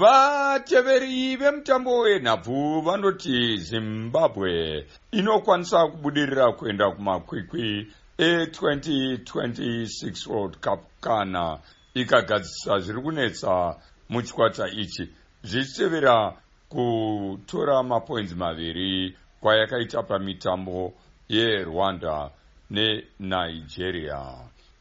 vateveri vemutambo wenhabvu vanoti zimbabwe inokwanisa kubudirira kuenda kumakwikwi e2026 world cup kana ikagadzisa zviri kunetsa muchikwata ichi. Zvichitevera kutora mapoinzi maviri kwayakaita pamitambo yerwanda nenigeria.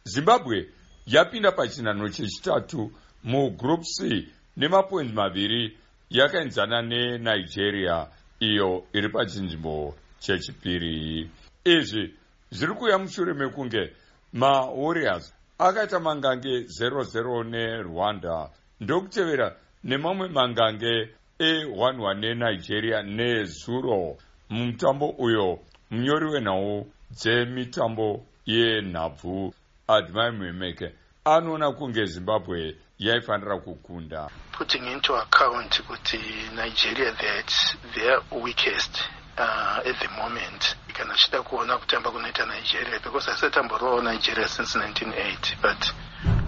Zimbabwe yapinda pachinhano chechitatu mugroup c nemapoinzi maviri yakaenzana nenigeria iyo iri pachinzvimbo chechipiri. Izvi zviri kuuya mushure mekunge mawarriors akaita mangange 00 nerwanda ndokutevera nemamwe mangange e11 nenigeria nezuro. Mumutambo uyo munyori wenhau dzemitambo yenhabvu. Admai mwemeke anoona kunge zimbabwe yaifanira kukunda. Putting into account kuti nigeria that their weakest uh, at the moment kana chida kuona kutamba kunoita nigeria because asatamborawo nigeria since 1980 but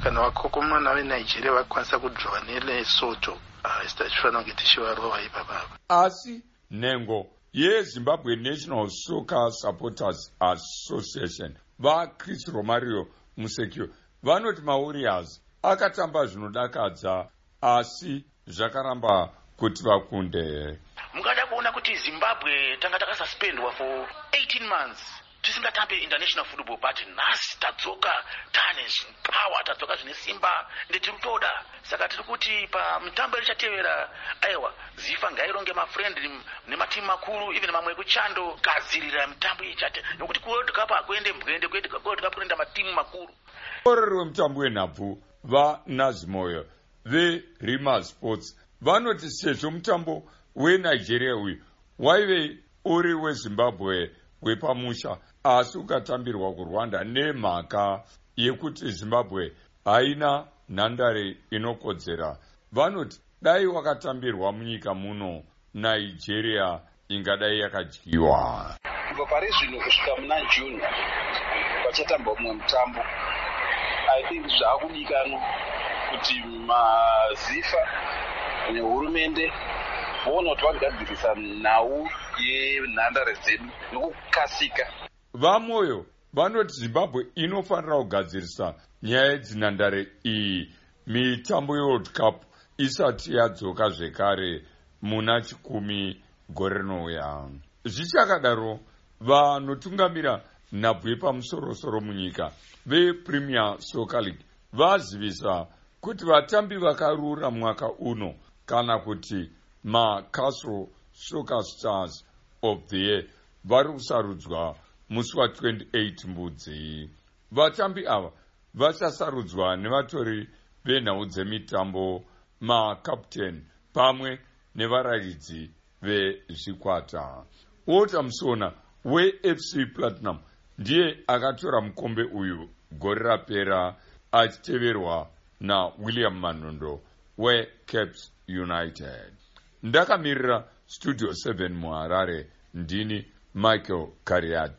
kana vakokomana venigeria vakwanisa kudrowa nelesoto tifanira kunge tichivarova ipapapa asi nhengo yezimbabwe national soccer supporters association vachris romario musekio vanoti mawarriors akatamba zvinodakadza asi zvakaramba kuti vakunde. Mungada kuona kuti zimbabwe tanga takasuspendwa for 18 months tisingatambe international football but nhasi tadzoka tane power tadzoka zvine simba ndetiri kutoda saka tiri kuti pamitambo irichatevera aiwa zifa ngaironge mafriend nematimu makuru even mamwe ekuchando gadzirira mitambo ichate nokuti kuworld cup hakuende mbwende kuworld cup kunoenda matimu makuru orori wemutambo wenhabvu vanazimoyo verima sports. Vanoti sezvo mutambo wenigeria uyu waive uri wezimbabwe wepamusha asi ukatambirwa kurwanda nemhaka yekuti zimbabwe haina nhandare inokodzera. Vanoti dai wakatambirwa munyika muno nigeria ingadai yakadyiwa. Kubva pari zvino kusvika muna june vachatamba umwe mutambo i think zvaakudikanwa kuti mazifa nehurumende voona kuti vagadzirisa nhau yenhandare dzedu nokukasika. Vamoyo vanoti zimbabwe inofanira kugadzirisa nyaya yedzinhandare iyi. Mitambo yeworld cup isati yadzoka zvekare muna chikumi gore rinouya. Zvichakadaro vanotungamira nhabvu yepamusorosoro munyika vepremier soccer league vazivisa kuti vatambi vakarura mwaka uno kana kuti macastro soccer stars of the year vari kusarudzwa musi wa28 mbudzi. Vatambi ava vachasarudzwa nevatori venhau dzemitambo makapteni pamwe nevaraidzi vezvikwata. Walter musona wefc platinum ndiye akatora mukombe uyu gore rapera achiteverwa nawilliam manondo wecaps united. Ndakamirira studio 7 muharare ndini michael cariat